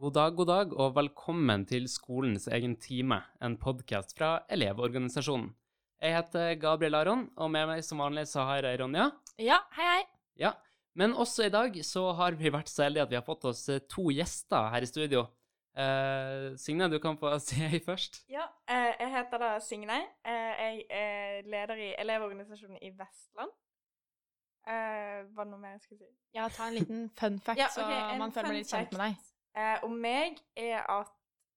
God dag, god dag, og velkommen til Skolens egen time, en podkast fra Elevorganisasjonen. Jeg heter Gabriel Aron, og med meg som vanlig så har jeg Ronja. Ja, hei, hei. Ja, Men også i dag så har vi vært så heldige at vi har fått oss eh, to gjester her i studio. Eh, Signe, du kan få si hei først. Ja, eh, jeg heter da Signe. Eh, jeg er leder i Elevorganisasjonen i Vestland. Eh, var det noe mer jeg skulle si? Ja, ta en liten fun fact, Ja, så man føler meg litt kjent med deg. Eh, om meg er at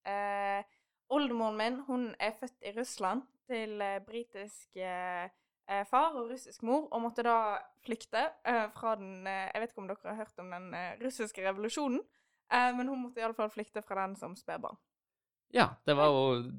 eh, oldemoren min hun er født i Russland til eh, britisk eh, eh, far og russisk mor, og måtte da flykte eh, fra den Jeg vet ikke om dere har hørt om den russiske revolusjonen, eh, men hun måtte iallfall flykte fra den som spedbarn. Ja, det var jo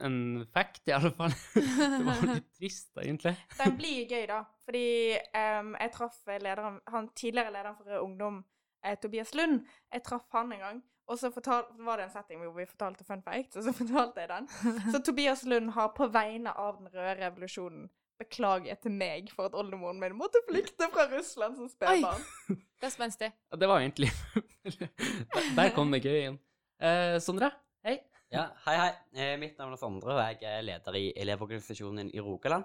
en fact, i alle fall. det var jo litt trist, egentlig. Den blir gøy, da. Fordi um, jeg traff lederen, han tidligere lederen for Rød Ungdom, eh, Tobias Lund. Jeg traff han en gang. Og så fortal, var det en setting hvor vi fortalte fun facts, og så fortalte jeg den. Så Tobias Lund har på vegne av den røde revolusjonen beklaget til meg for at oldemoren min måtte flykte fra Russland som spedbarn. Det er spenstig. Ja, det var egentlig Der- Der kom det gøy inn. Eh, Sondre, hei. Ja, hei, hei. Eh, mitt navn er Sondre, og jeg er leder i Elevorganisasjonen i Rogaland.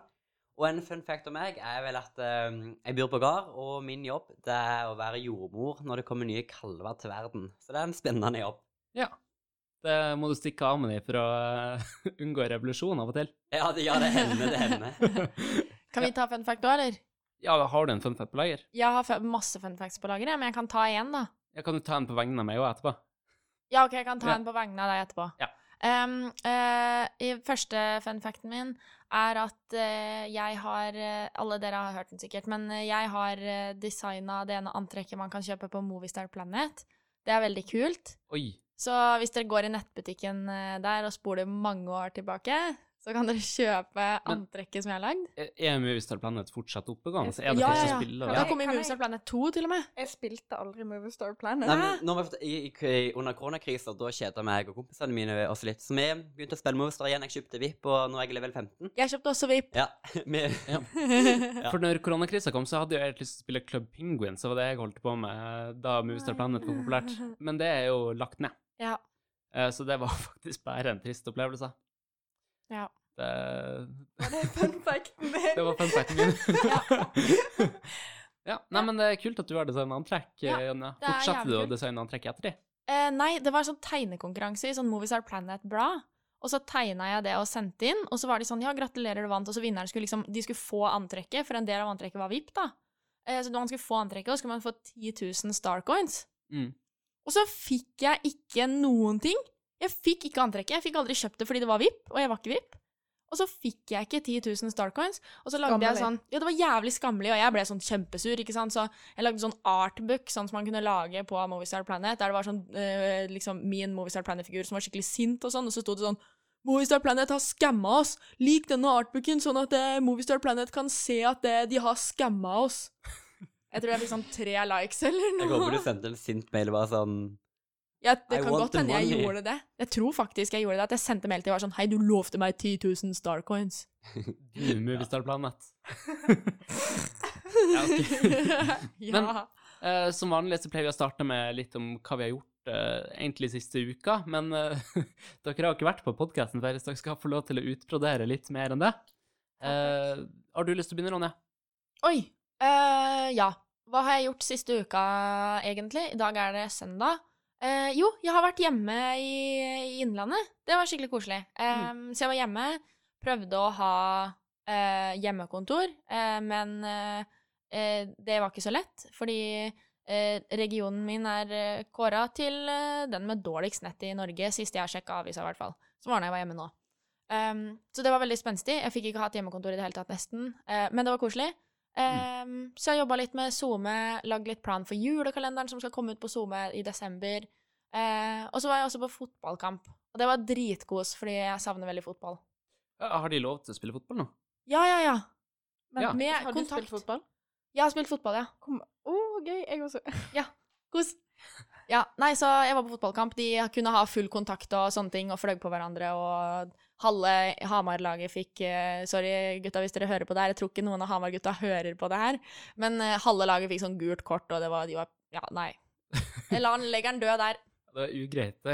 Og en fun fact om meg er vel at eh, jeg bor på gard, og min jobb det er å være jordmor når det kommer nye kalver til verden. Så det er en spennende jobb. Ja. Det må du stikke av med deg for å eh, unngå revolusjon av og til. Ja, det, ja, det hender, det hender. Kan vi ta fun fact òg, eller? Ja, har du en fun fact på lager? Jeg har masse fun facts på lageret, men jeg kan ta én, da. Ja, kan du ta en på vegne av meg òg etterpå? Ja, OK, jeg kan ta Ja. en på vegne av deg etterpå. Ja. Um, uh, i første fun facten min er at eh, jeg har eh, Alle dere har hørt den sikkert, men eh, jeg har designa det ene antrekket man kan kjøpe på Movistar Planet. Det er veldig kult. Oi. Så hvis dere går i nettbutikken der og spoler mange år tilbake, så kan dere kjøpe antrekket som jeg har lagd. Er er Movistar Planet fortsatt oppegående? så Er det Ja, ja, ja. spiller? Ja. kommer i Kan jeg- Movistar Planet 2, til og med. Jeg spilte aldri Movistar Planet. Nei, men når vi, i, i, under koronakrisa da kjeda meg og kompisene mine oss litt, så vi begynte å spille Movistar igjen. Jeg kjøpte VIP, og nå er jeg level 15. Jeg kjøpte også VIP. Ja, vi, Ja. For når koronakrisa kom, så hadde jeg egentlig lyst til å spille Club Penguin, så var det jeg holdt på med da Movistar Planet var populært. Men det er jo lagt ned. Ja. Eh, Så det var faktisk bare en trist opplevelse. Ja. Det, Var det fun facten din? det var fun facten min. ja, nei, men det er kult at du har designa antrekk, Ja, Jonja. er Fortsatte du å designe antrekk etter det? Eh, nei, det var en sånn tegnekonkurranse i sånn Movies Are Planet-blad. Og så tegna jeg det og sendte inn, og så var de sånn ja, gratulerer, du vant. Og så vinneren skulle liksom De skulle få antrekket, for en del av antrekket var VIP, da. Eh, så man skulle få antrekket, og så skulle man få 10 000 Starcoins. Mm. Og så fikk jeg ikke noen ting. Jeg fikk ikke antrekket. Jeg fikk aldri kjøpt det fordi det var VIP, og jeg var ikke VIP. Og så fikk jeg ikke 10 000 Starcoins. Og så lagde jeg Skammelig. sånn Ja, det var jævlig skammelig, og jeg ble sånn kjempesur, ikke sant. Så jeg lagde sånn artbook, sånn som man kunne lage på Movistar Planet, der det var sånn øh, liksom min Movistar Planet-figur som var skikkelig sint og sånn, og så sto det sånn Movistar Planet har skamma oss! Lik denne artbooken, sånn at eh, Movistar Planet kan se at det, de har skamma oss. Jeg tror jeg fikk sånn tre likes eller noe. jeg håper du sendte en sint mail og var sånn Ja, det I kan godt hende jeg gjorde det. Jeg tror faktisk jeg gjorde det. At jeg sendte mail til og var sånn Hei, du lovte meg 10 000 starcoins. Du, Movistar Planet. Ja, Men- uh, som vanlig så pleier vi å starte med litt om hva vi har gjort uh, egentlig siste uka, men uh, dere har ikke vært på podkasten før, så dere skal få lov til å utbrodere litt mer enn det. Eh, har du lyst til å begynne, Ronja? Oi. eh, ja. Hva har jeg gjort siste uka, egentlig? I dag er det søndag. Eh, jo, jeg har vært hjemme i, i Innlandet. Det var skikkelig koselig. Eh, Så jeg var hjemme, prøvde å ha eh, hjemmekontor, eh, men eh, eh, det var ikke så lett, fordi regionen min er eh, kåra til den med dårligst nett i Norge, sist jeg sjekka avisa, i hvert fall. Som var da jeg var hjemme nå. Um, så det var veldig spenstig. Jeg fikk ikke hatt hjemmekontor i det hele tatt, nesten. Eh, men det var koselig. Um, Så jeg jobba litt med SoMe, lagd litt plan for julekalenderen som skal komme ut på SoMe i desember. Uh, og så var jeg også på fotballkamp. Og det var dritkos, fordi jeg savner veldig fotball. Ja, Har de lov til å spille fotball nå? Ja, ja, ja. Men Ja. Med har du spilt fotball? Jeg har spilt fotball, ja. Å, oh, gøy. Jeg også. ja. Kos. Ja, nei, så jeg var på fotballkamp. De kunne ha full kontakt og sånne ting, og fløy på hverandre, og halve Hamar-laget fikk eh, Sorry, gutta, hvis dere hører på det her. Jeg tror ikke noen av Hamar-gutta hører på det her, men eh, halve laget fikk sånn gult kort, og det var De var Ja, nei. Jeg han legger den død der. Det er ugreit, det.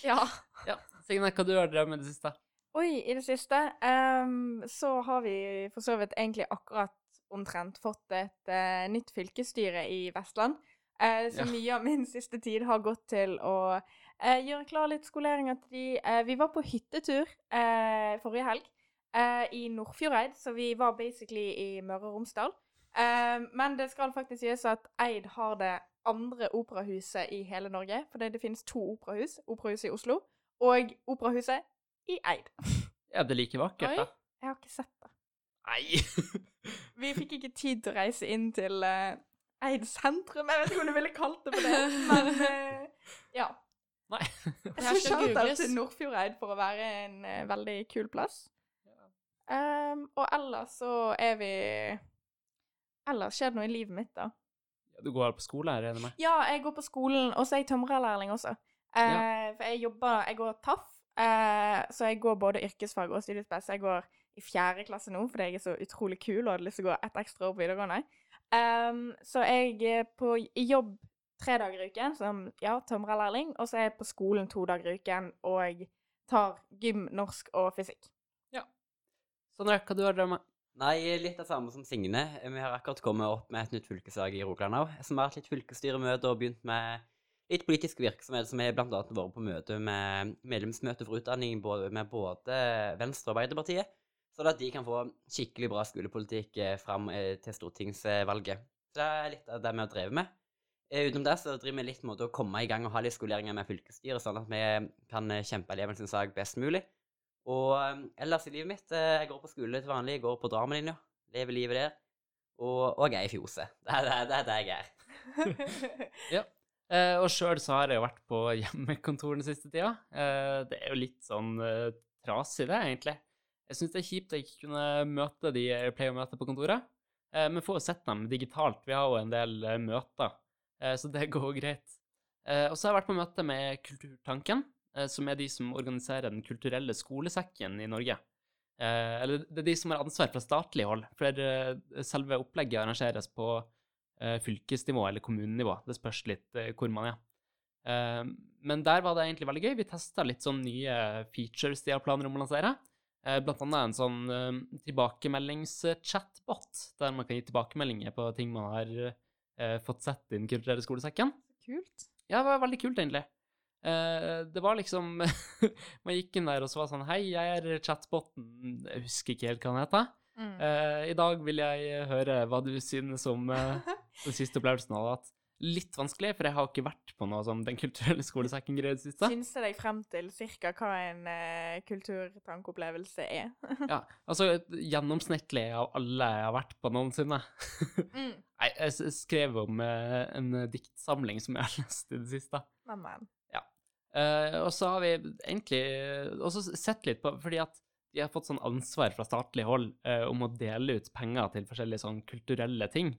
Ja. Ja. Signe, hva du har drevet med i det siste? Oi, i det siste um, så har vi for så vidt egentlig akkurat omtrent fått et uh, nytt fylkesstyre i Vestland. Uh, så Ja. mye av min siste tid har gått til å eh, gjøre klar litt skoleringer til de. Eh, vi var på hyttetur eh, forrige helg eh, i Nordfjordeid, så vi var basically i Møre og Romsdal. Eh, men det skal faktisk sies at Eid har det andre operahuset i hele Norge. For det, det finnes to operahus. Operahuset i Oslo og operahuset i Eid. Ja, det er like vakkert, Oi. da. Jeg har ikke sett det. Nei! Vi fikk ikke tid til å reise inn til eh, Eid sentrum. Jeg vet ikke om du ville kalt det for det, men eh, ja. Nei. Jeg skal googles. til Nordfjordeid for å være en uh, veldig kul plass. Um, og ellers så er vi Ellers skjer det noe i livet mitt, da. Ja, Du går på skole jeg regner med? Ja, jeg går på skolen, og så er jeg tømrerlærling også. Eh, For jeg jobber Jeg går TAF, uh, så jeg går både yrkesfag og studiespes. Jeg går i fjerde klasse nå fordi jeg er så utrolig kul og hadde lyst til å gå ett ekstra år på videregående. Um, så jeg er på jobb tre dager i uken som ja, tømrerlærling, og så er jeg på skolen to dager i uken og tar gym, norsk og fysikk. Ja. Sondre, hva du har drømt? med? Nei, litt det samme som Signe. Vi har akkurat kommet opp med et nytt fylkeslag i Rogaland òg, som har hatt litt fylkesstyremøte og begynt med litt politisk virksomhet, som har annet vært på møte med medlemsmøte for utdanning med både Venstre og Arbeiderpartiet, sånn at de kan få skikkelig bra skolepolitikk eh, fram eh, til stortingsvalget. Så det er litt av det vi har drevet med. Eh, Utenom det så driver vi litt med å komme i gang og ha litt skoleringer med fylkesstyret, sånn at vi kan kjempe eleven sin sak best mulig. Og eh, ellers i livet mitt eh, Jeg går på skole til vanlig, jeg går på dramalinja, lever livet der. Og, og jeg er i fjose. Det er det, det, det jeg er. Eh, og sjøl så har jeg jo vært på hjemmekontor den siste tida. Eh, det er jo litt sånn eh, trasig, det, egentlig. Jeg syns det er kjipt at jeg ikke kunne møte de jeg pleier å møte på kontoret. Eh, men får jo sett dem digitalt. Vi har jo en del eh, møter, eh, så det går greit. Eh, og så har jeg vært på møte med Kulturtanken, eh, som er de som organiserer Den kulturelle skolesekken i Norge. Eh, eller det er de som har ansvar fra statlig hold, for eh, selve opplegget arrangeres på eh, fylkesnivå eller kommunenivå. Det spørs litt eh, hvor man er. Eh, men der var det egentlig veldig gøy. Vi testa litt sånn nye features de har planer om å lansere. Eh, blant annet en sånn eh, tilbakemeldings-chatbot, der man kan gi tilbakemeldinger på ting man har eh, fått sett i Den kulturelle skolesekken. Kult. Ja, det var veldig kult, egentlig. Eh, det var liksom Man gikk inn der og så var sånn Hei, jeg er chatboten Jeg husker ikke helt hva den heter. Mm. Eh, I dag vil jeg høre hva du synes om eh, den siste opplevelsen. Og at litt vanskelig, for jeg har ikke vært på noe som Den kulturelle skolesekken-greie i det siste. Deg frem til cirka hva en uh, kulturtankopplevelse er. Ja, altså gjennomsnittlig av alle jeg har vært på noensinne. mm. Nei, jeg skrev om uh, en diktsamling som jeg har lest i det siste. Amen. Ja. Uh, og så har vi egentlig også sett litt på Fordi at vi har fått sånn ansvar fra statlig hold eh, om å dele ut penger til forskjellige sånn kulturelle ting.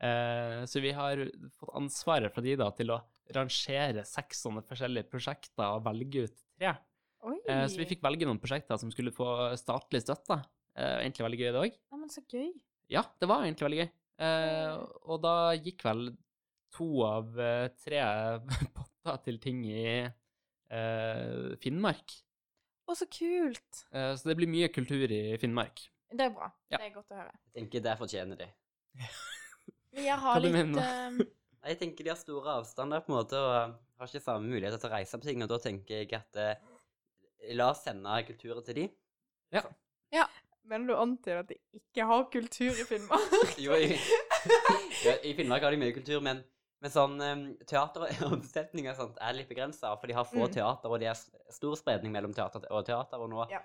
Eh, så vi har fått ansvaret fra de da til å rangere seks sånne forskjellige prosjekter og velge ut tre. Eh, så vi fikk velge noen prosjekter som skulle få statlig støtte. Eh, egentlig veldig gøy, det òg. men så gøy. Ja, det var egentlig veldig gøy. Eh, og da gikk vel to av eh, tre potter til ting i eh, Finnmark. Å, så kult. Eh, så det blir mye kultur i Finnmark. Det er bra. Ja. Det er godt å høre. Jeg tenker det fortjener de. Jeg har litt mener? eh, Jeg tenker de har store avstander på en måte, og har ikke samme muligheter til å reise på ting, og da tenker jeg at eh, la oss sende kulturen til de. Ja. Men du antyder at de ikke har kultur i Finnmark? Jo, i, ja, i Finnmark har de mye kultur, men, men sånn um, teateromsetning og sånt er litt begrensa, for de har få Mm. teater, og det er stor spredning mellom teater og teater, og nå Ja.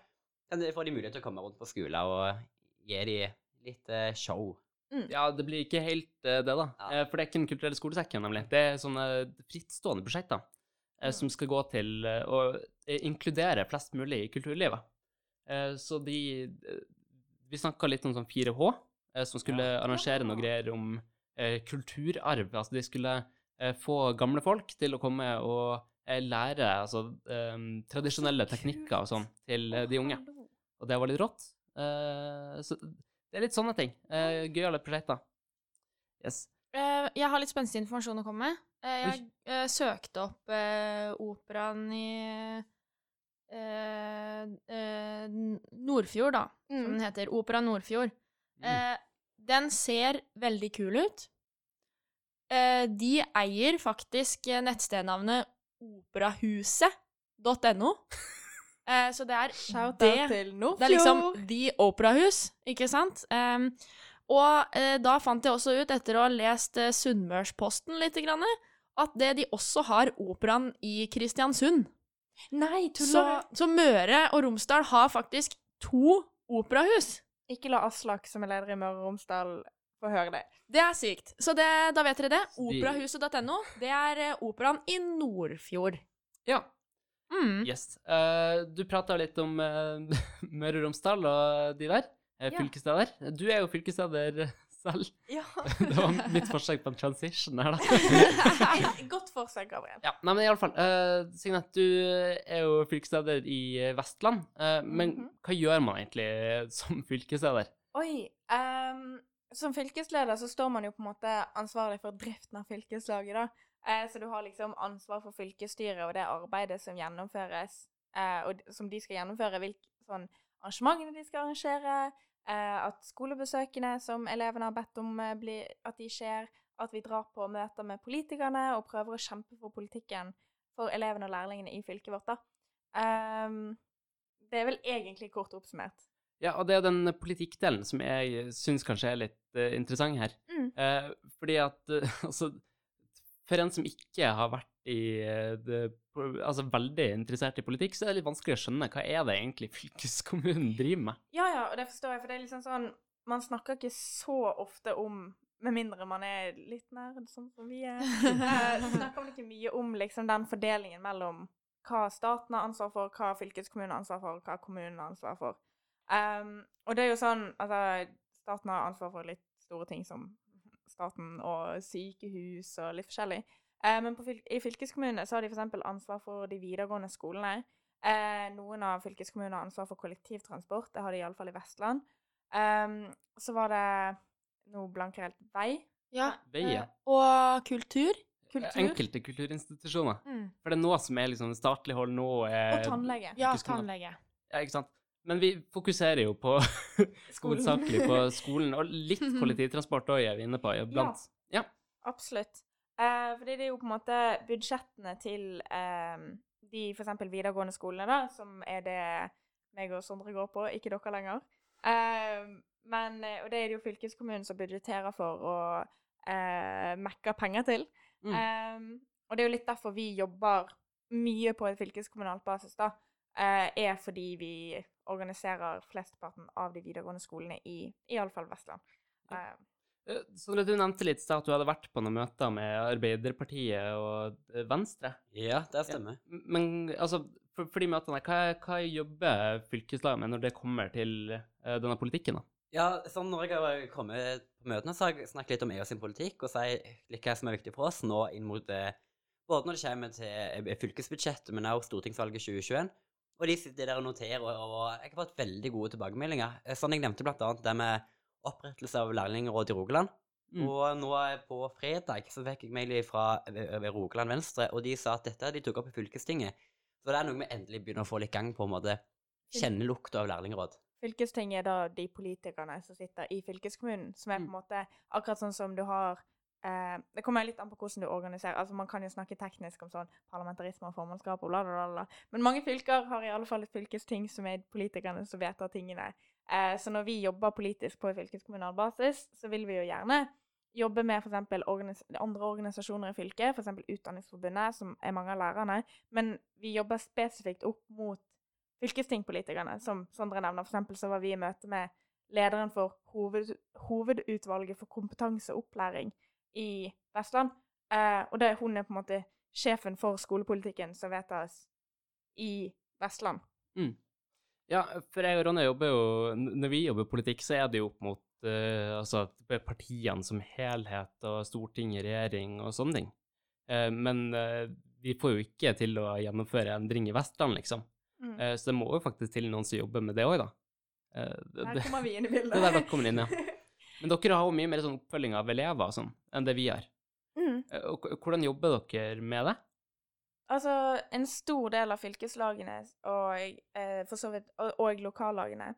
kan de, får de mulighet til å komme rundt på skoler og gi de litt eh, show. Ja, det blir ikke helt eh, det, da. Ja. Eh, for det er ikke Den kulturelle skolesekken, nemlig. Det er sånne frittstående prosjekter mm. som skal gå til eh, å eh, inkludere flest mulig i kulturlivet. Eh, så de eh, Vi snakka litt om sånn 4H, eh, som skulle Ja. arrangere noe greier om eh, kulturarv. Altså de skulle eh, få gamle folk til å komme og eh, lære altså, eh, tradisjonelle teknikker og sånn til eh, de unge. Og det var litt rått. Eh, så det er litt sånne ting. Uh, Gøyale prosjekter. Yes. Uh, jeg har litt spenstig informasjon å komme med. Uh, jeg uh, søkte opp eh, operaen i eh, eh, Nordfjord, da, som Mm. den heter. Opera Nordfjord. Mm. den ser veldig kul ut. Eh, de eier faktisk eh, nettstednavnet operahuset.no. Eh, så det er Shout det out til Nordfjord. det er liksom The Operahus, ikke sant? Um, og eh, da fant jeg også ut, etter å ha lest eh, Sunnmørsposten litt, grann, at det de også har operaen i Kristiansund. Nei, Så, tuller du? så Møre og Romsdal har faktisk to operahus. Ikke la Aslak, som er leder i Møre og Romsdal, få høre det. Det er sykt. Så det, da vet dere det. Operahuset.no. Det er eh, operaen i Nordfjord. Ja. Mm. Yes. Uh, du prata litt om uh, Møre og Romsdal og de der. Uh, Ja. Du er jo fylkessteder selv. Ja. Det var mitt forsøk på en transition her, da. Godt forsøk, Gabriel. Ja, nei, men i alle fall. Uh, Signet, du er jo fylkessteder i Vestland. Uh, men Mhm. hva gjør man egentlig som fylkessteder? Oi. um, som fylkesleder så står man jo på en måte ansvarlig for driften av fylkeslaget, da. Eh, så du har liksom ansvar for fylkesstyret og det arbeidet som gjennomføres, eh, og som de skal gjennomføre, hvilke sånn arrangementene de skal arrangere, eh, at skolebesøkene som elevene har bedt om eh, bli, at de skjer, at vi drar på møter med politikerne og prøver å kjempe for politikken for elevene og lærlingene i fylket vårt, da. Um, det er vel egentlig kort oppsummert. Ja, og det er den politikkdelen som jeg syns kanskje er litt uh, interessant her. Mm. Uh, fordi at uh, altså For en som ikke har vært i eh, det, altså veldig interessert i politikk, så er det litt vanskelig å skjønne hva er det egentlig fylkeskommunen driver med. Ja, ja, og det forstår jeg, for det er liksom sånn Man snakker ikke så ofte om Med mindre man er litt nerd, sånn som vi er. eh, snakker man ikke mye om liksom den fordelingen mellom hva staten har ansvar for, hva fylkeskommunen har ansvar for, hva kommunen har ansvar for. Um, og det er jo sånn Altså, staten har ansvar for litt store ting som staten og sykehus og litt forskjellig. Eh, men på fyl i fylkeskommunene så har de f.eks. ansvar for de videregående skolene. Eh, noen av fylkeskommunene har ansvar for kollektivtransport. Det har de iallfall i Vestland. Um, så var det noe blanker jeg helt vei. Ja. Eh, Og kultur. Kultur. Enkelte kulturinstitusjoner. Mm. For det er noe som er liksom statlig hold, nå. Og tannlege. Ja, tannlege. Ja, ikke sant. Men vi fokuserer jo på hovedsakelig på skolen, og litt kollektivtransport òg er vi inne på iblant. Ja. Absolutt. Eh, fordi det er jo på en måte budsjettene til eh, de f.eks. videregående skolene, da, som er det meg og Sondre går på, ikke dere lenger. Eh, men, eh, og det er det jo fylkeskommunen som budsjetterer for og eh, mekker penger til. Mm. Eh, og det er jo litt derfor vi jobber mye på et fylkeskommunalt basis, da. eh, er fordi vi organiserer flesteparten av de videregående skolene i iallfall Vestland. Ja. Uh, Sondre, du nevnte litt i stad at du hadde vært på noen møter med Arbeiderpartiet og eh, Venstre. Ja, det stemmer. Ja. Men altså, for, for de møtene, hva, hva jobber fylkeslaget med når det kommer til uh, denne politikken? da? Ja, sånn når jeg har kommet på møtene, så har jeg snakket litt om EU sin politikk, og sier litt hva som er viktig for oss nå inn mot det, Både når det kommer til eh, fylkesbudsjettet, men også stortingsvalget 2021. Og de sitter der og noterer, og, jeg har fått veldig gode tilbakemeldinger. Eh, Sånn jeg nevnte blant annet det med opprettelse av lærlingråd i Rogaland. Mm. Og nå eh, på fredag så fikk jeg mail fra ved Rogaland Venstre, og de sa at dette de tok opp i fylkestinget. Så det er noe vi endelig begynner å få litt gang på, en måte. Kjenne lukta av lærlingråd. Fylkestinget er da de politikerne som sitter i fylkeskommunen, som er på en måte akkurat sånn som du har eh, Det kommer litt an på hvordan du organiserer. Altså Man kan jo snakke teknisk om sånn parlamentarisme og formannskap og bla, bla, bla. Men mange fylker har i alle fall et fylkesting som er politikerne som vedtar tingene. Eh, så når vi jobber politisk på fylkeskommunal basis, så vil vi jo gjerne jobbe med f.eks. Organis andre organisasjoner i fylket, f.eks. Utdanningsforbundet, som er mange av lærerne. Men vi jobber spesifikt opp mot fylkestingpolitikerne, som Sondre nevner. For eksempel så var vi i møte med lederen for hoved, Hovedutvalget for kompetanse og opplæring i Vestland. Eh, og det, hun er på en måte sjefen for skolepolitikken som vedtas i Vestland. Ja, for jeg og Ronny jobber jo Når vi jobber politikk, så er det jo opp mot eh, altså partiene som helhet og storting, regjering og sånne ting. Eh, men eh, vi får jo ikke til å gjennomføre endring i Vestland, liksom. Mm. Eh, så det må jo faktisk til noen som jobber med det òg, da. Eh, det, Her kommer vi inn i bildet. det er der kommer inn, ja. Men dere har jo mye mer sånn oppfølging av elever sånn enn det vi har. Mm. Eh, hvordan jobber dere med det? Altså, en stor del av fylkeslagene og, eh, for så vidt, og, og lokallagene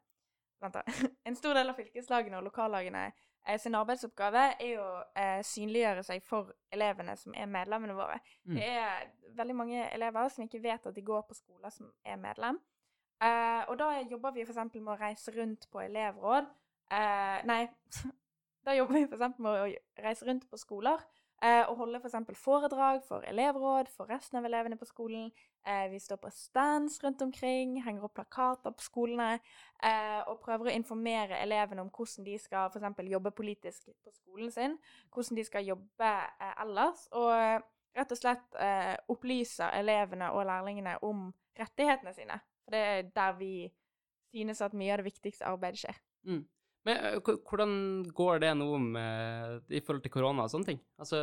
Vent, da. En stor del av fylkeslagene og lokallagene eh, sin arbeidsoppgave er å eh, synliggjøre seg for elevene som er medlemmene våre. Mm. Det er veldig mange elever som ikke vet at de går på skoler som er medlem. Eh, og da jobber vi f.eks. med å reise rundt på elevråd. Eh, nei, da jobber vi f.eks. med å reise rundt på skoler eh, og holde f.eks. For foredrag for elevråd, for resten av elevene på skolen. Eh, vi står på stands rundt omkring, henger opp plakater på skolene eh, og prøver å informere elevene om hvordan de skal f.eks. jobbe politisk på skolen sin, hvordan de skal jobbe eh, ellers, og eh, rett og slett eh, opplyse elevene og lærlingene om rettighetene sine. For det er der vi synes at mye av det viktigste arbeidet skjer. Mm. Men hvordan går det nå med, i forhold til korona og sånne ting? Altså,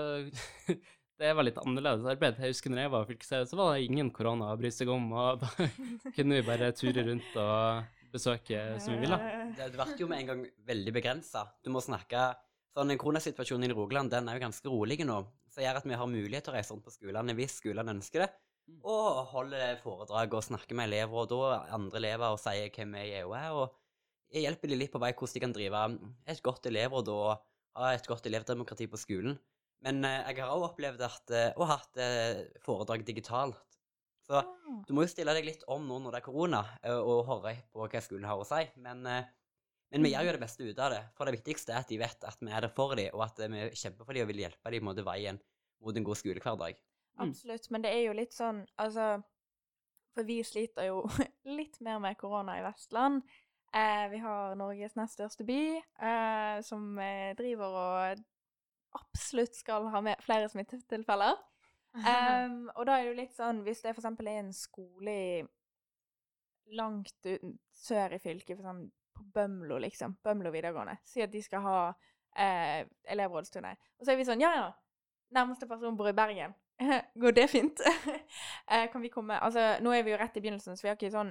det var litt annerledes arbeid. Jeg husker når jeg var fylkesleder, så var det ingen korona å bry seg om, og da kunne vi bare ture rundt og besøke som vi ville. Det, det blir jo med en gang veldig begrensa. Du må snakke Sånn, en Koronasituasjonen i Rogaland den er jo ganske rolig nå, som gjør at vi har mulighet til å reise rundt på skolene hvis skolene ønsker det, Mm. og holde foredrag og snakke med elever og da andre elever og sier hvem vi er og er, og jeg hjelper de litt på vei hvordan de kan drive et godt elevråd og ha et godt elevdemokrati på skolen. Men eh, jeg har også opplevd at, eh, og hatt eh, foredrag digitalt. Så du må jo stille deg litt om nå når det er korona, eh, og høre på hva skolen har å si. Men, eh, men vi gjør jo det beste ut av det. For det viktigste er at de vet at vi er der for dem, og at eh, vi kjemper for dem og vil hjelpe dem mot veien mot en god skolehverdag. Mm. Absolutt, men det er jo litt sånn Altså, for vi sliter jo litt mer med korona i Vestland. Eh, vi har Norges nest største by, eh, som eh, driver og absolutt skal ha med flere smittetilfeller. Um, og da er det jo litt sånn, hvis det eksempel er en skole i langt uten, sør i fylket, for eksempel på Bømlo, liksom, Bømlo videregående, si at de skal ha eh, elevrådsturnei, Og så er vi sånn, ja ja, nærmeste person bor i Bergen. Går det fint? eh, kan vi komme Altså, nå er vi jo rett i begynnelsen, så vi har ikke sånn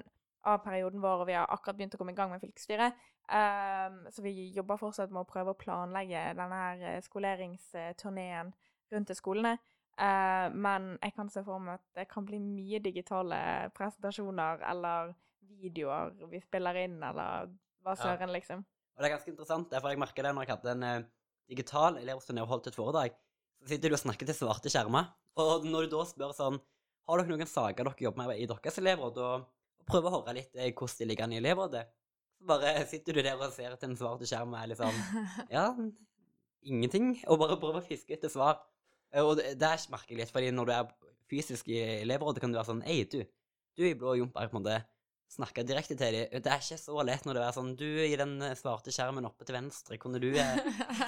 av perioden vår, og vi har akkurat begynt å komme i gang med fylkesstyret. Um, så vi jobber fortsatt med å prøve å planlegge denne her eh, skoleringsturneen rundt til skolene. Uh, men jeg kan se for meg at det kan bli mye digitale presentasjoner eller videoer vi spiller inn, eller hva Ja. søren, liksom. Og det er ganske interessant, derfor jeg merker det når jeg hadde en uh, digital elevsturné og holdt et foredrag. Så sitter du og snakker til svarte skjermer, og når du da spør sånn Har dere noen saker dere jobber med i deres elevråd, og, og prøver å høre litt eh, hvordan de ligger an i elevrådet, så bare sitter du der og ser at en svarte skjermen og er sånn Ja, ingenting. Og bare prøver å fiske etter svar. Eh, Og det, det er merkelig, litt, fordi når du er fysisk i elevrådet, kan du være sånn Ei, du. Du i blå jumper, på en måte snakke direkte til dem. Det er ikke så lett når det er sånn Du i den eh, svarte skjermen oppe til venstre, kunne du eh,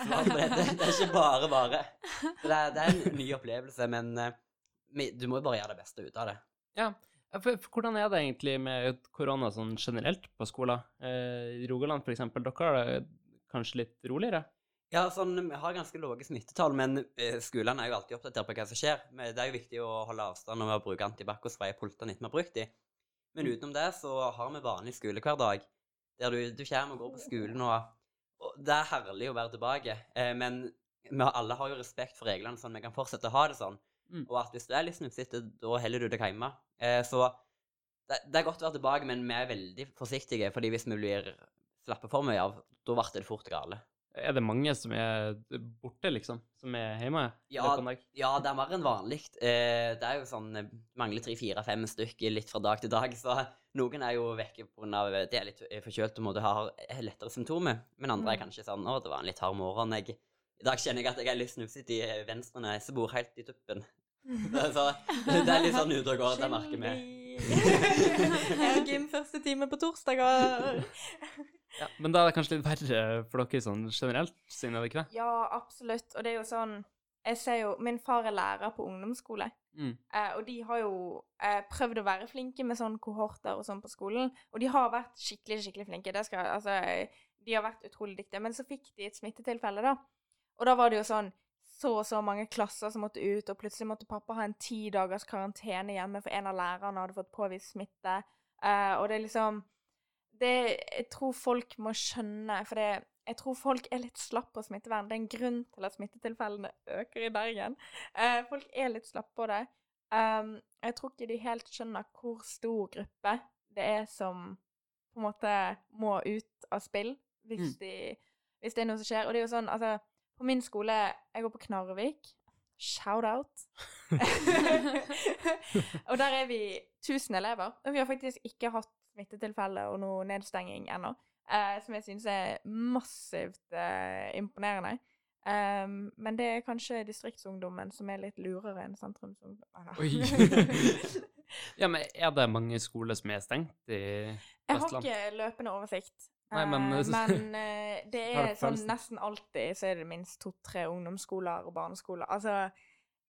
svare på dette? Det er ikke bare bare. Det, er, det er en ny opplevelse, men eh, du må jo bare gjøre det beste ut av det. Ja, hvordan er det egentlig med korona sånn generelt på skolen? Eh, I Rogaland eksempel, dere har det kanskje litt roligere? Ja, sånn, Vi har ganske lave smittetall, men eh, skolene er jo alltid oppdatert på hva som skjer. Men det er jo viktig å holde avstand og bruke antibac og spraye pultene etter vi har brukt dem. Men utenom det så har vi vanlig skolehverdag, der du, du kommer og går på skolen, og, og det er herlig å være tilbake. Eh, men vi alle har jo respekt for reglene, sånn vi kan fortsette å ha det sånn. Mm. Og at hvis du er litt snufsete, da heller du deg hjemme. Eh, så det, det er godt å være tilbake, men vi er veldig forsiktige, fordi hvis vi blir slappe for mye av, da blir det fort gale. Er det mange som er borte, liksom? Som er hjemme? Ja? Ja, det er mer enn vanlig. Eh, det er jo sånn eh, mangler tre, fire, fem stykker litt fra dag til dag. Så noen er jo vekke pga. det er litt eh, forkjølt og måtte ha eh, lettere symptomer. Men andre er Mm. kanskje sånn 'Å, det var en litt hard morgen'. Jeg, I dag kjenner jeg at jeg er litt snufsete i eh, venstre nesebor, helt i tuppen. Så det er litt sånn ute og går, det merker vi. jeg har gym første time på torsdager. Ja, men da er det kanskje litt verre for dere sånn generelt, siden det ikke det? Ja, absolutt. Og det er jo sånn Jeg ser jo Min far er lærer på ungdomsskole. Mm. Eh, og de har jo eh, prøvd å være flinke med sånn kohorter og sånn på skolen. Og de har vært skikkelig, skikkelig flinke. Det skal, altså, de har vært utrolig dyktige. Men så fikk de et smittetilfelle, da. Og da var det jo sånn så og så mange klasser som måtte ut, og plutselig måtte pappa ha en ti dagers karantene hjemme for en av lærerne hadde fått påvist smitte. Uh, og det er liksom det, Jeg tror folk må skjønne For det, jeg tror folk er litt slapp på smittevern. Det er en grunn til at smittetilfellene øker i Bergen. Uh, folk er litt slappe på det. Um, jeg tror ikke de helt skjønner hvor stor gruppe det er som på en måte må ut av spill hvis, Mm. de, hvis det er noe som skjer. Og det er jo sånn, altså På min skole Jeg går på Knarvik. Shout-out. og der er vi 1000 elever. Og vi har faktisk ikke hatt smittetilfelle og noe nedstenging ennå. Eh, som jeg syns er massivt eh, imponerende. Um, men det er kanskje distriktsungdommen som er litt lurere enn sentrumsungdommen. Oi. ja, men er det mange skoler som er stengt i Jeg har ikke løpende oversikt. Nei, men- Eh, men eh, det er sånn nesten alltid så er det minst to-tre ungdomsskoler og barneskoler. Altså,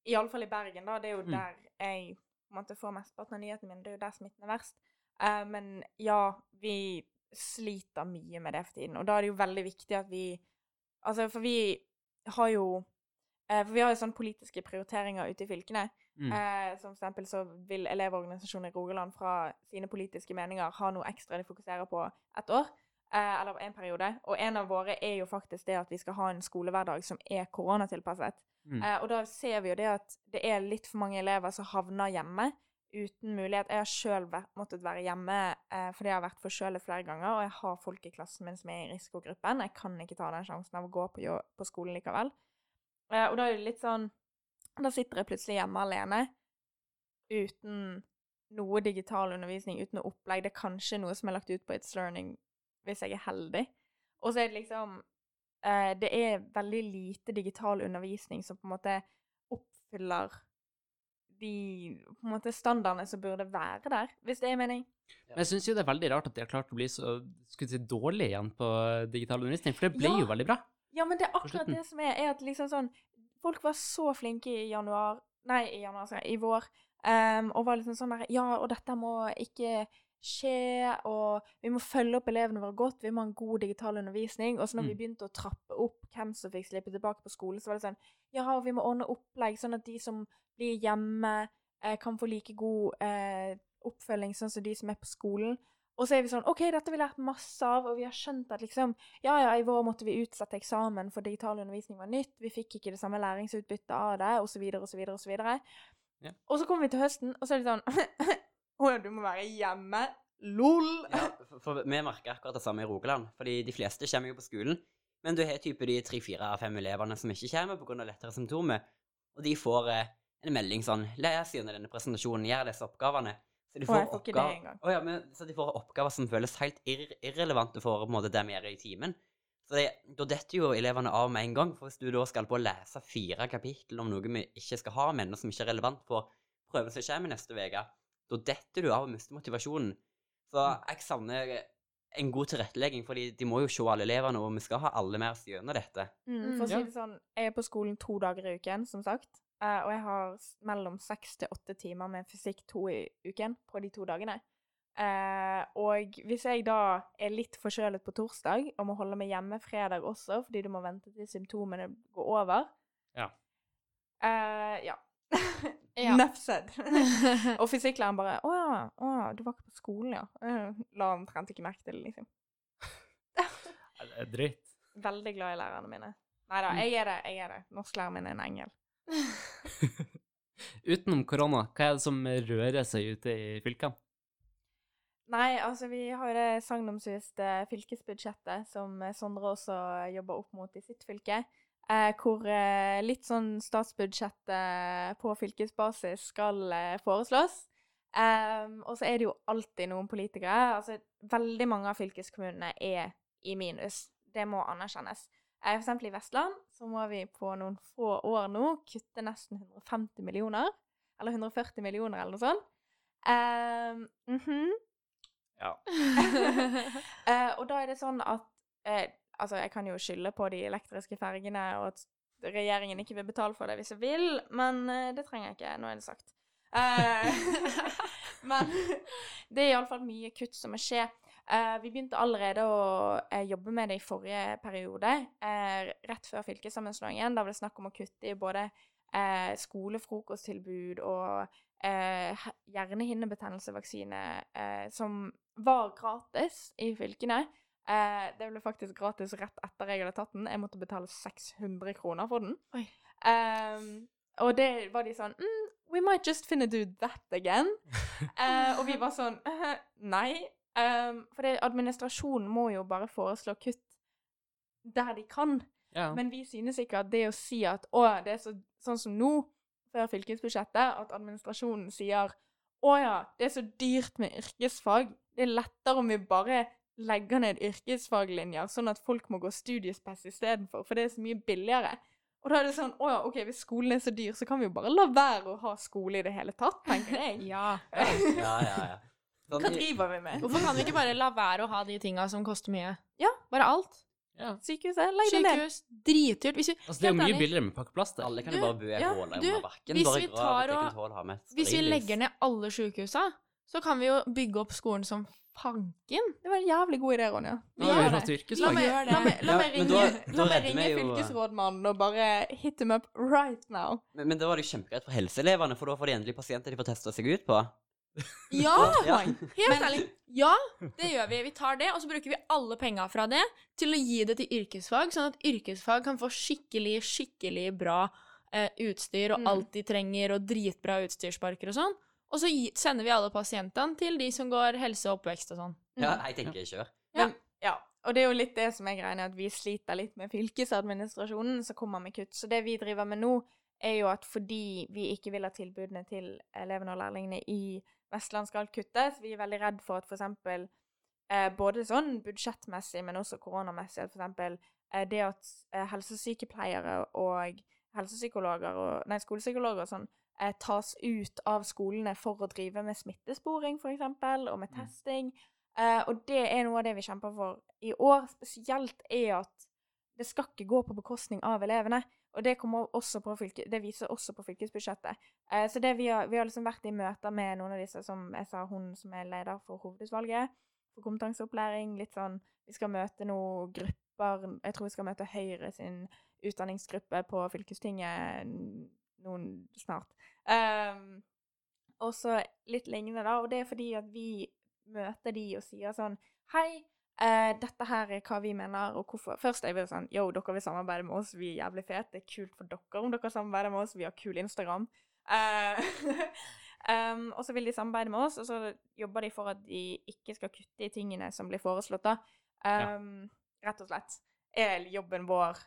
iallfall i Bergen, da. Det er jo Mm. der jeg måtte få mesteparten av nyhetene mine. Det er jo der smitten er verst. Uh, men ja, vi sliter mye med det for tiden. Og da er det jo veldig viktig at vi Altså, for vi har jo For vi har jo sånne politiske prioriteringer ute i fylkene. Mm. Eh, som for eksempel så vil Elevorganisasjonen i Rogaland fra sine politiske meninger ha noe ekstra de fokuserer på ett år. Eh, eller en periode. Og en av våre er jo faktisk det at vi skal ha en skolehverdag som er koronatilpasset. Mm. Eh, og da ser vi jo det at det er litt for mange elever som havner hjemme uten mulighet. Jeg har sjøl måttet være hjemme eh, fordi jeg har vært forkjølet flere ganger, og jeg har folk i klassen min som er i risikogruppen. Jeg kan ikke ta den sjansen av å gå på, på skolen likevel. Eh, og da er det litt sånn Da sitter jeg plutselig hjemme alene uten noe digital undervisning, uten noe opplegg. Det er kanskje noe som er lagt ut på It's Learning hvis jeg er heldig. Og så er det liksom eh, Det er veldig lite digital undervisning som på en måte oppfyller de på en måte standardene som burde være der, hvis det er mening. Men jeg syns jo det er veldig rart at de har klart å bli så skulle si, dårlig igjen på digital undervisning, for det ble Ja. jo veldig bra. Ja, men det er akkurat det som er, er at liksom sånn Folk var så flinke i januar Nei, i januar, jeg, i vår. Um, og var liksom sånn der Ja, og dette må ikke skje, og vi må følge opp elevene våre godt, vi må ha en god digital undervisning. Og så når vi Mm. begynte å trappe opp hvem som fikk slippe tilbake på skole, så var det sånn Ja, og vi må ordne opplegg sånn at de som blir hjemme, eh, kan få like god eh, oppfølging sånn som de som er på skolen. Og så er vi sånn OK, dette har vi lært masse av, og vi har skjønt at liksom ja, ja, i vår måtte vi utsette eksamen, for digital undervisning var nytt. Vi fikk ikke det samme læringsutbyttet av det, osv., osv., osv. Ja. Og så kommer vi til høsten, og så er det sånn Å ja, du må være hjemme. LOL! Ja, for, for vi merker akkurat det samme i Rogaland. Fordi de fleste kommer jo på skolen, men du har type de tre-fire-fem elevene som ikke kommer pga. lettere symptomer, og de får eh, en melding sånn 'Les gjennom denne presentasjonen, gjør disse oppgavene'. Så de får det oppgaver- oh, ja, men, så de får oppgaver som føles helt irr irrelevante for måte, det vi gjør i timen. Så det, da detter jo elevene av med en gang. For hvis du da skal på å lese fire kapittel om noe vi ikke skal ha med, og som ikke er relevant for prøven som kommer neste uke, da detter du av og mister motivasjonen. Så jeg savner en god tilrettelegging, for de må jo se alle elevene, og vi skal ha alle med oss gjennom dette. Mm, for å si det sånn, jeg er på skolen to dager i uken, som sagt. eh, og jeg har mellom seks til åtte timer med fysikk to i uken på de to dagene. Eh, og hvis jeg da er litt forkjølet på torsdag og må holde meg hjemme fredag også, fordi du må vente til symptomene går over Ja. Eh, ja. Ja. Nuff og fysikklæreren bare 'Å ja, å ja, du var ikke på skolen, ja.' Eh, La omtrent ikke merke til det, liksom. Det er dritt. Veldig glad i lærerne mine. Nei da, jeg er det. jeg er det. Norsklæreren min er en engel. Utenom korona, hva er det som rører seg ute i fylkene? Nei, altså vi har jo det sagnomsuste fylkesbudsjettet som Sondre også jobber opp mot i sitt fylke. Eh, hvor eh, litt sånn statsbudsjettet på fylkesbasis skal eh, foreslås. Og så er det jo alltid noen politikere. Altså veldig mange av fylkeskommunene er i minus. Det må anerkjennes. Eh, for eksempel i Vestland så må vi på noen få år nå kutte nesten 150 millioner. Eller 140 millioner, eller noe sånt. Mm -hmm. Ja. Eh, og da er det sånn at eh, Altså, jeg kan jo skylde på de elektriske fergene, og at regjeringen ikke vil betale for det hvis jeg vil, men eh, det trenger jeg ikke. Nå er det sagt. Eh, men det er iallfall mye kutt som må skje. Eh, vi begynte allerede å jobbe med det i forrige periode, rett før fylkessammenslåingen. Da var det snakk om å kutte i både skolefrokosttilbud og eh, hjernehinnebetennelsevaksine, eh, som var gratis i fylkene. Eh, det ble faktisk gratis rett etter jeg hadde tatt den. Jeg måtte betale 600 kroner for den. Ehm, og det var de sånn mm, We might just finna do that again. Eh, og vi var sånn «Eh, Nei. Um, for det, administrasjonen må jo bare foreslå kutt der de kan. Ja. Men vi synes ikke at det å si at å, det er så, sånn som nå, før fylkesbudsjettet, at administrasjonen sier å ja, det er så dyrt med yrkesfag. Det er lettere om vi bare legger ned yrkesfaglinjer, sånn at folk må gå studiespes istedenfor, for det er så mye billigere. Og da er det sånn å ja, OK, hvis skolen er så dyr, så kan vi jo bare la være å ha skole i det hele tatt, tenker jeg. Ja. Ja, ja, ja. Sånn, Hva driver vi med? Hvorfor kan vi ikke bare la være å ha de tinga som koster mye? Ja. Bare alt. ja. Sykehuset, legg det ned. Sykehus. Dritdyrt. Hvis vi, Altså, det er jo mye billigere med pakkeplaster. alle kan jo bare bo i et hål under bakken. hvis vi tar og- Hvis vi legger ned alle sjukehusa, så kan vi jo bygge opp skolen som fanken. Det var en jævlig god idé, Ronja. Vi gjør det. La meg, la meg, la meg ringe, la meg ringe fylkesrådmannen og bare hit them up right now. Men, men det var det jo kjempegreit for helseelevene, for da får de endelig pasienter de får testa seg ut på. Ja! Ja. Helt ærlig. Ja, det gjør vi. Vi tar det, og så bruker vi alle penga fra det til å gi det til yrkesfag, sånn at yrkesfag kan få skikkelig, skikkelig bra eh, utstyr og Mm. alt de trenger, og dritbra utstyrsparker og sånn. Og så sender vi alle pasientene til de som går helse og oppvekst og sånn. Ja, jeg tenker kjør. Men, ja. Og det er jo litt det som er greia, at vi sliter litt med fylkesadministrasjonen som kommer med kutt. Så det vi driver med nå, er jo at fordi vi ikke vil ha tilbudene til elevene og lærlingene i Vestland skal kuttes, vi er veldig redd for at eksempel eh, både sånn budsjettmessig, men også koronamessig, at eksempel eh, det at eh, helsesykepleiere og helsepsykologer og nei, skolepsykologer og sånn eh, tas ut av skolene for å drive med smittesporing, eksempel, og med Mm. testing. Eh, og det er noe av det vi kjemper for i år spesielt, er at det skal ikke gå på bekostning av elevene. Og det, fylke, det viser også på fylkesbudsjettet. Eh, så det vi har, vi har liksom vært i møter med noen av disse, som jeg sa, hun som er leder for hovedutvalget for kompetanseopplæring. Litt sånn Vi skal møte noen grupper Jeg tror vi skal møte Høyre sin utdanningsgruppe på fylkestinget noen snart. Um, og så litt lignende, da. Og det er fordi at vi møter de og sier sånn Hei, uh, dette her er hva vi mener, og hvorfor. Først er vi sånn Yo, dere vil samarbeide med oss, vi er jævlig fete. Det er kult for dere om dere samarbeider med oss, vi har kul Instagram. Uh, um, og så vil de samarbeide med oss, og så jobber de for at de ikke skal kutte i tingene som blir foreslått, da. Um, Rett og slett. Er jobben vår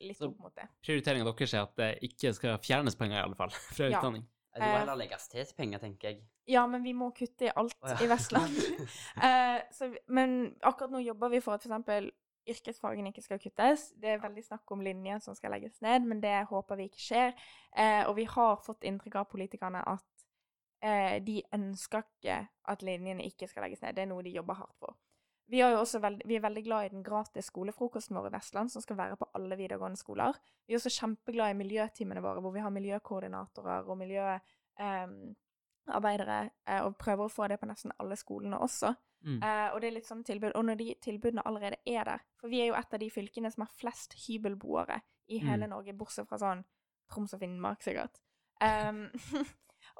litt Så- opp mot det. Prioriteringa deres er at det ikke skal fjernes penger, i alle fall, fra Ja. utdanning. Det må jo heller legges til penger, tenker jeg. Ja, men vi må kutte i alt oh, ja. i Vestland. Eh, så, men akkurat nå jobber vi for at f.eks. yrkesfagene ikke skal kuttes. Det er veldig snakk om linjer som skal legges ned, men det håper vi ikke skjer. Eh, og vi har fått inntrykk av politikerne at eh, de ønsker ikke at linjene ikke skal legges ned. Det er noe de jobber hardt for. Vi, er jo også veld, vi er veldig glad i den gratis skolefrokosten vår i Vestland, som skal være på alle videregående skoler. Vi er også kjempeglad i miljøtimene våre, hvor vi har miljøkoordinatorer og miljøarbeidere, eh, og prøver å få det på nesten alle skolene også. Mm. Eh, og det er litt sånn tilbud. Og når de tilbudene allerede er der For vi er jo et av de fylkene som har flest hybelboere i hele Mm. Norge, bortsett fra sånn Troms og Finnmark, sikkert. Um,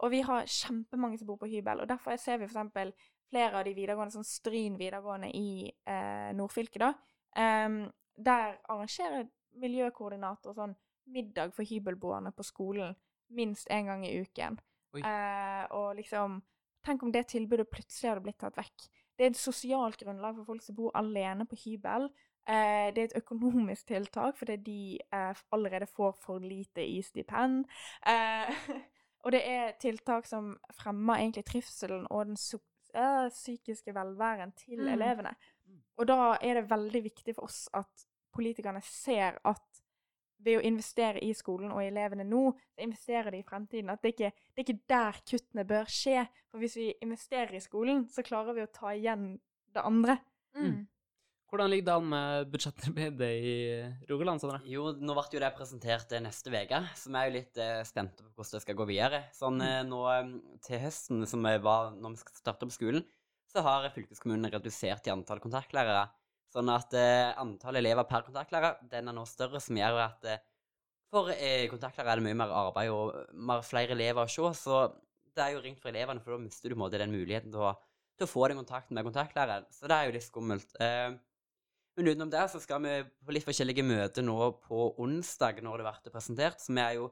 og vi har kjempemange som bor på hybel, og derfor ser vi eksempel flere av de videregående, sånn Stryn videregående i eh, nordfylket, da. Um, der arrangerer miljøkoordinator sånn middag for hybelboerne på skolen minst én gang i uken. Eh, og liksom Tenk om det tilbudet plutselig hadde blitt tatt vekk. Det er et sosialt grunnlag for folk som bor alene på hybel. Uh, det er et økonomisk tiltak fordi de uh, allerede får for lite i stipend. Og det er tiltak som fremmer egentlig trivselen og den so psykiske velværen til Mm. elevene. Og da er det veldig viktig for oss at politikerne ser at ved å investere i skolen og i elevene nå, så investerer de i fremtiden. At det ikke det er ikke der kuttene bør skje. For hvis vi investerer i skolen, så klarer vi å ta igjen det andre. Mm. Hvordan ligger det an med budsjettarbeidet i Rogaland, Sondre? Jo, nå ble jo det presentert eh, neste uke, så vi er jo litt eh, spente på hvordan det skal gå videre. Sånn eh, nå eh, til høsten, som var når vi skal starte på skolen, så har fylkeskommunen redusert i antall kontaktlærere. Sånn at antall elever per kontaktlærer den er nå større, som gjør at for kontaktlærere er det mye mer arbeid og mer flere elever å se. Så det er jo ringt for elevene, for da mister du den muligheten til å, til å få den kontakten med kontaktlæreren. Så det er jo litt skummelt. Eh, Men utenom det så skal vi på litt forskjellige møter nå på onsdag når det blir presentert, så vi er jo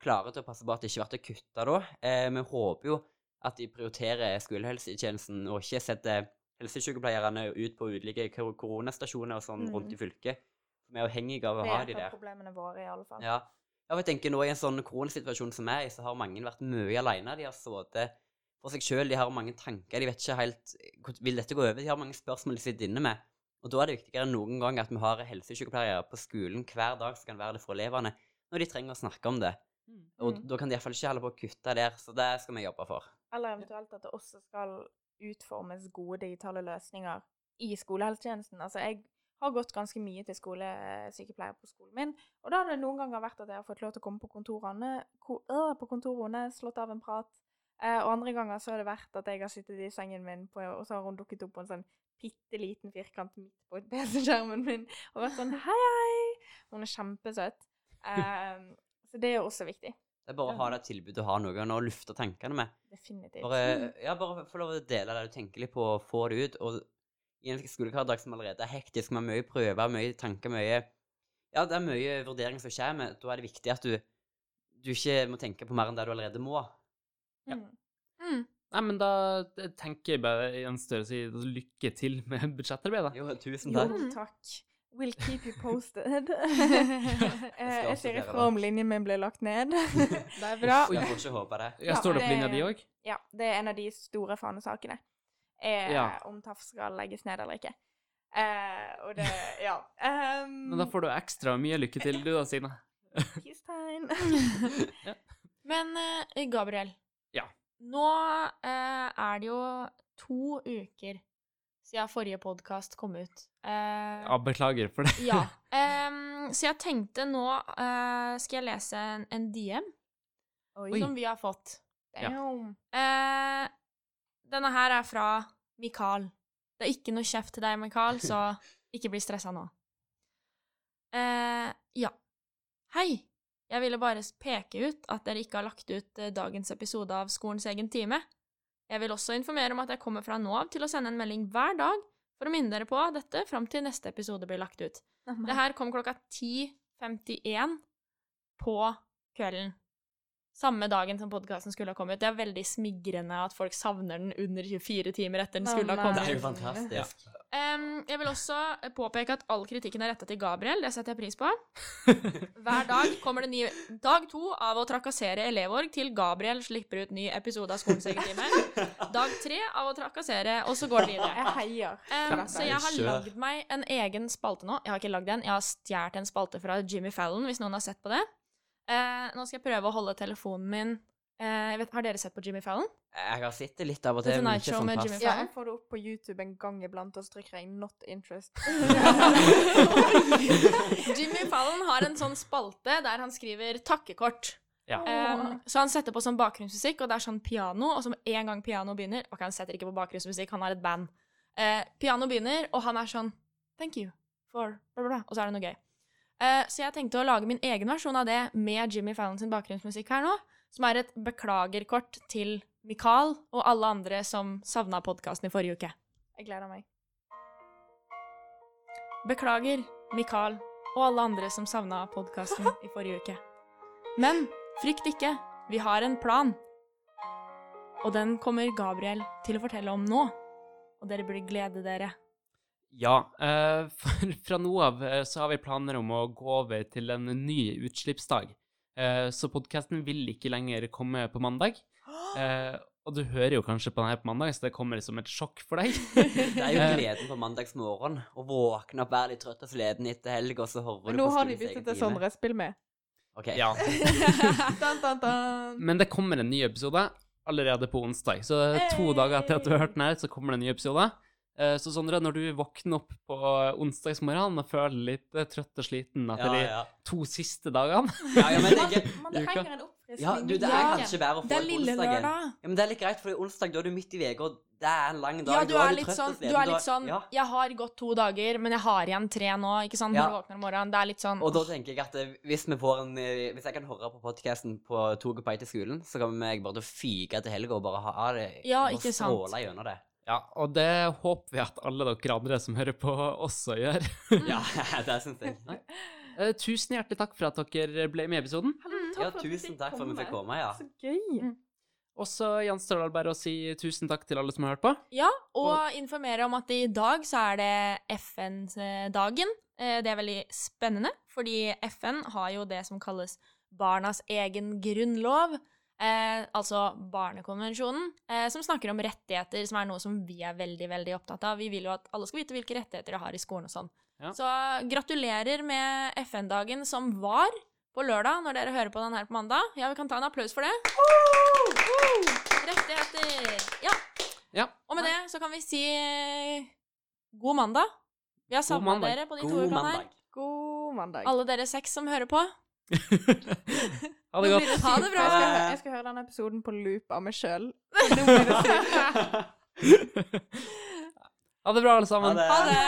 klare til å passe på at det ikke blir kutta da. Eh, vi håper jo at de prioriterer skolehelsetjenesten og ikke setter helsesykepleierne ut på ulike koronastasjoner og sånn Mm. rundt i fylket. Vi er avhengige av å ha er de et av der. problemene våre, i alle fall. Ja. jeg tenker nå i en sånn koronasituasjon som er i, så har mange vært mye alene. De har sittet for seg sjøl, de har mange tanker, de vet ikke helt vil dette gå over. De har mange spørsmål de sitter inne med. Og da er det viktigere enn noen gang at vi har helsesykepleiere på skolen hver dag som kan være det for elevene, når de trenger å snakke om det. Og Mm. da kan de iallfall ikke holde på å kutte der, så det skal vi jobbe for. Eller eventuelt at det også skal utformes gode digitale løsninger i skolehelsetjenesten. Altså, jeg har gått ganske mye til skolesykepleier på skolen min, og da har det noen ganger vært at jeg har fått lov til å komme på kontorene, ko, øh, på kontorene, slått av en prat, eh, og andre ganger så har det vært at jeg har sittet i sengen min, på, og så har hun dukket opp på en sånn bitte liten firkant midt på PC-skjermen min, og vært sånn hei, hei. Hun er kjempesøt. Um, så det er også viktig. Det er bare å ha det tilbudet å ha noen å lufte tankene med. Definitivt. Bare, ja, bare få lov å dele det du tenker litt på, og få det ut. Og i en skolehverdag som allerede er hektisk, med mye prøver, mye tanker, mye Ja, det er mye vurdering som kommer. Da er det viktig at du, du ikke må tenke på mer enn det du allerede må. Ja. Mm. Nei, men da tenker jeg bare Jens Støre si lykke til med budsjettarbeidet. Jo, tusen Jo, takk. takk. We'll keep you posted. Eh, jeg ser sier ifra om linjen min blir lagt ned. det er bra. Jeg får ikke håpe det. Ja, står det på linja di òg? Ja, det er en av de store fanesakene. Er Ja. om TAF skal legges ned eller ikke. Eh, og det Ja. Um, Men da får du ekstra mye lykke til, du da, Signe. Peace time. Men eh, Gabriel. Nå eh, er det jo to uker siden forrige podkast kom ut. Eh, Ja, beklager for det. ja. Eh, så jeg tenkte nå eh, skal jeg lese en, en DM Oi. som vi har fått. Ja. Eh, denne her er fra Mikael. Det er ikke noe kjeft til deg, Mikael, så ikke bli stressa nå. Eh, ja. Hei. Jeg ville bare peke ut at dere ikke har lagt ut eh, dagens episode av Skolens egen time. Jeg vil også informere om at jeg kommer fra nå av til å sende en melding hver dag for å minne dere på dette fram til neste episode blir lagt ut. Det her kom klokka 10.51 på kvelden. Samme dagen som podkasten skulle ha kommet. Det er veldig smigrende at folk savner den under 24 timer etter den skulle ha kommet. Det er jo fantastisk. Em, jeg vil også påpeke at all kritikken er retta til Gabriel. Det setter jeg pris på. Hver dag kommer det ny Dag to av å trakassere elevorg til Gabriel slipper ut ny episode av Skolens egen time. Dag tre av å trakassere, og så går det videre. Jeg heier. Em, så jeg har lagd meg en egen spalte nå. Jeg har ikke lagd en, jeg har stjålet en spalte fra Jimmy Fallon, hvis noen har sett på det. Eh, nå skal jeg prøve å holde telefonen min eh, jeg vet, Har dere sett på Jimmy Fallon? Jeg har sett det litt av og The til, men Tonight ikke Show sånn. Jimmy Ja, Fallon? jeg får det opp på YouTube en gang iblant, og så trykker jeg 'not interest'. Jimmy Fallon har en sånn spalte der han skriver takkekort. Ja. Um, så han setter på sånn bakgrunnsmusikk, og det er sånn piano, og så med en gang piano begynner Ok, han setter ikke på bakgrunnsmusikk, han har et band. Uh, piano begynner, og han er sånn Thank you for bla, bla, bla. Og så er det noe gøy. Eh, så jeg tenkte å lage min egen versjon av det med Jimmy Fallon sin bakgrunnsmusikk her nå, som er et beklagerkort til Mikael og alle andre som savna podkasten i forrige uke. Jeg gleder meg. Beklager, Mikael og alle andre som savna podkasten i forrige uke. Men frykt ikke, vi har en plan. Og den kommer Gabriel til å fortelle om nå. Og dere burde glede dere. Ja, eh, for fra nå av eh, så har vi planer om å gå over til en ny utslippsdag. Eh, så podkasten vil ikke lenger komme på mandag. Eh, og du hører jo kanskje på den her på mandag, så det kommer som et sjokk for deg. Det er jo gleden på mandagsmorgen. Å våkne opp, være litt trøtt og sliten etter helg, og så hører du nå på har de byttet til. Sondre. Spill med. Ok. Ja. dun, dun, dun. Men det kommer en ny episode allerede på onsdag. Så to dager etter at du har hørt den her, så kommer det en ny episode. Eh, Så Sondre, når du våkner opp på onsdagsmorgenen og føler litt eh, trøtt og sliten etter Ja, de to siste dagene ja, ja, men det, Man trenger en oppfriskning. ja, du, det er kanskje bedre å få Det onsdagen. lørdag. Ja, men det er litt greit, for onsdag da er du midt i uka, og det er en lang dag. Ja, du da er du litt sånn, du er litt sånn ja. Jeg har gått to dager, men jeg har igjen tre nå, ikke sant? Ja. Når du våkner om morgenen. Det er litt sånn Og da tenker jeg at eh, hvis vi får en Hvis jeg kan høre på podkasten på toget på vei til skolen, så kommer jeg bare til å fyke til helga og bare ha det Ja, og stråle gjennom det. Ja, og det håper vi at alle dere andre som hører på, også gjør. Ja, det syns jeg. Eh, tusen hjertelig takk for at dere ble med i episoden. Hallo, Mm. takk Ja, for at vi tusen takk for at vi fikk komme, ja. Så gøy. Mm. Og så gjenstår det bare å si tusen takk til alle som har hørt på. Ja, og informere om at i dag så er det FN-dagen. Eh, Det er veldig spennende, fordi FN har jo det som kalles barnas egen grunnlov. Eh, altså Barnekonvensjonen, eh, som snakker om rettigheter, som er noe som vi er veldig veldig opptatt av. Vi vil jo at alle skal vite hvilke rettigheter de har i skolen og sånn. Ja. Så gratulerer med FN-dagen som var på lørdag, når dere hører på den her på mandag. Ja, vi kan ta en applaus for det. Rettigheter! Ja. Ja. Og med det så kan vi si eh, god mandag. Vi har savna dere på de to God ukene her. God mandag. Alle dere seks som hører på. ha det godt. Ha det bra. Jeg skal, jeg skal høre denne episoden på loop av meg sjøl. Ha det bra, alle Ha sammen. det. Ha det!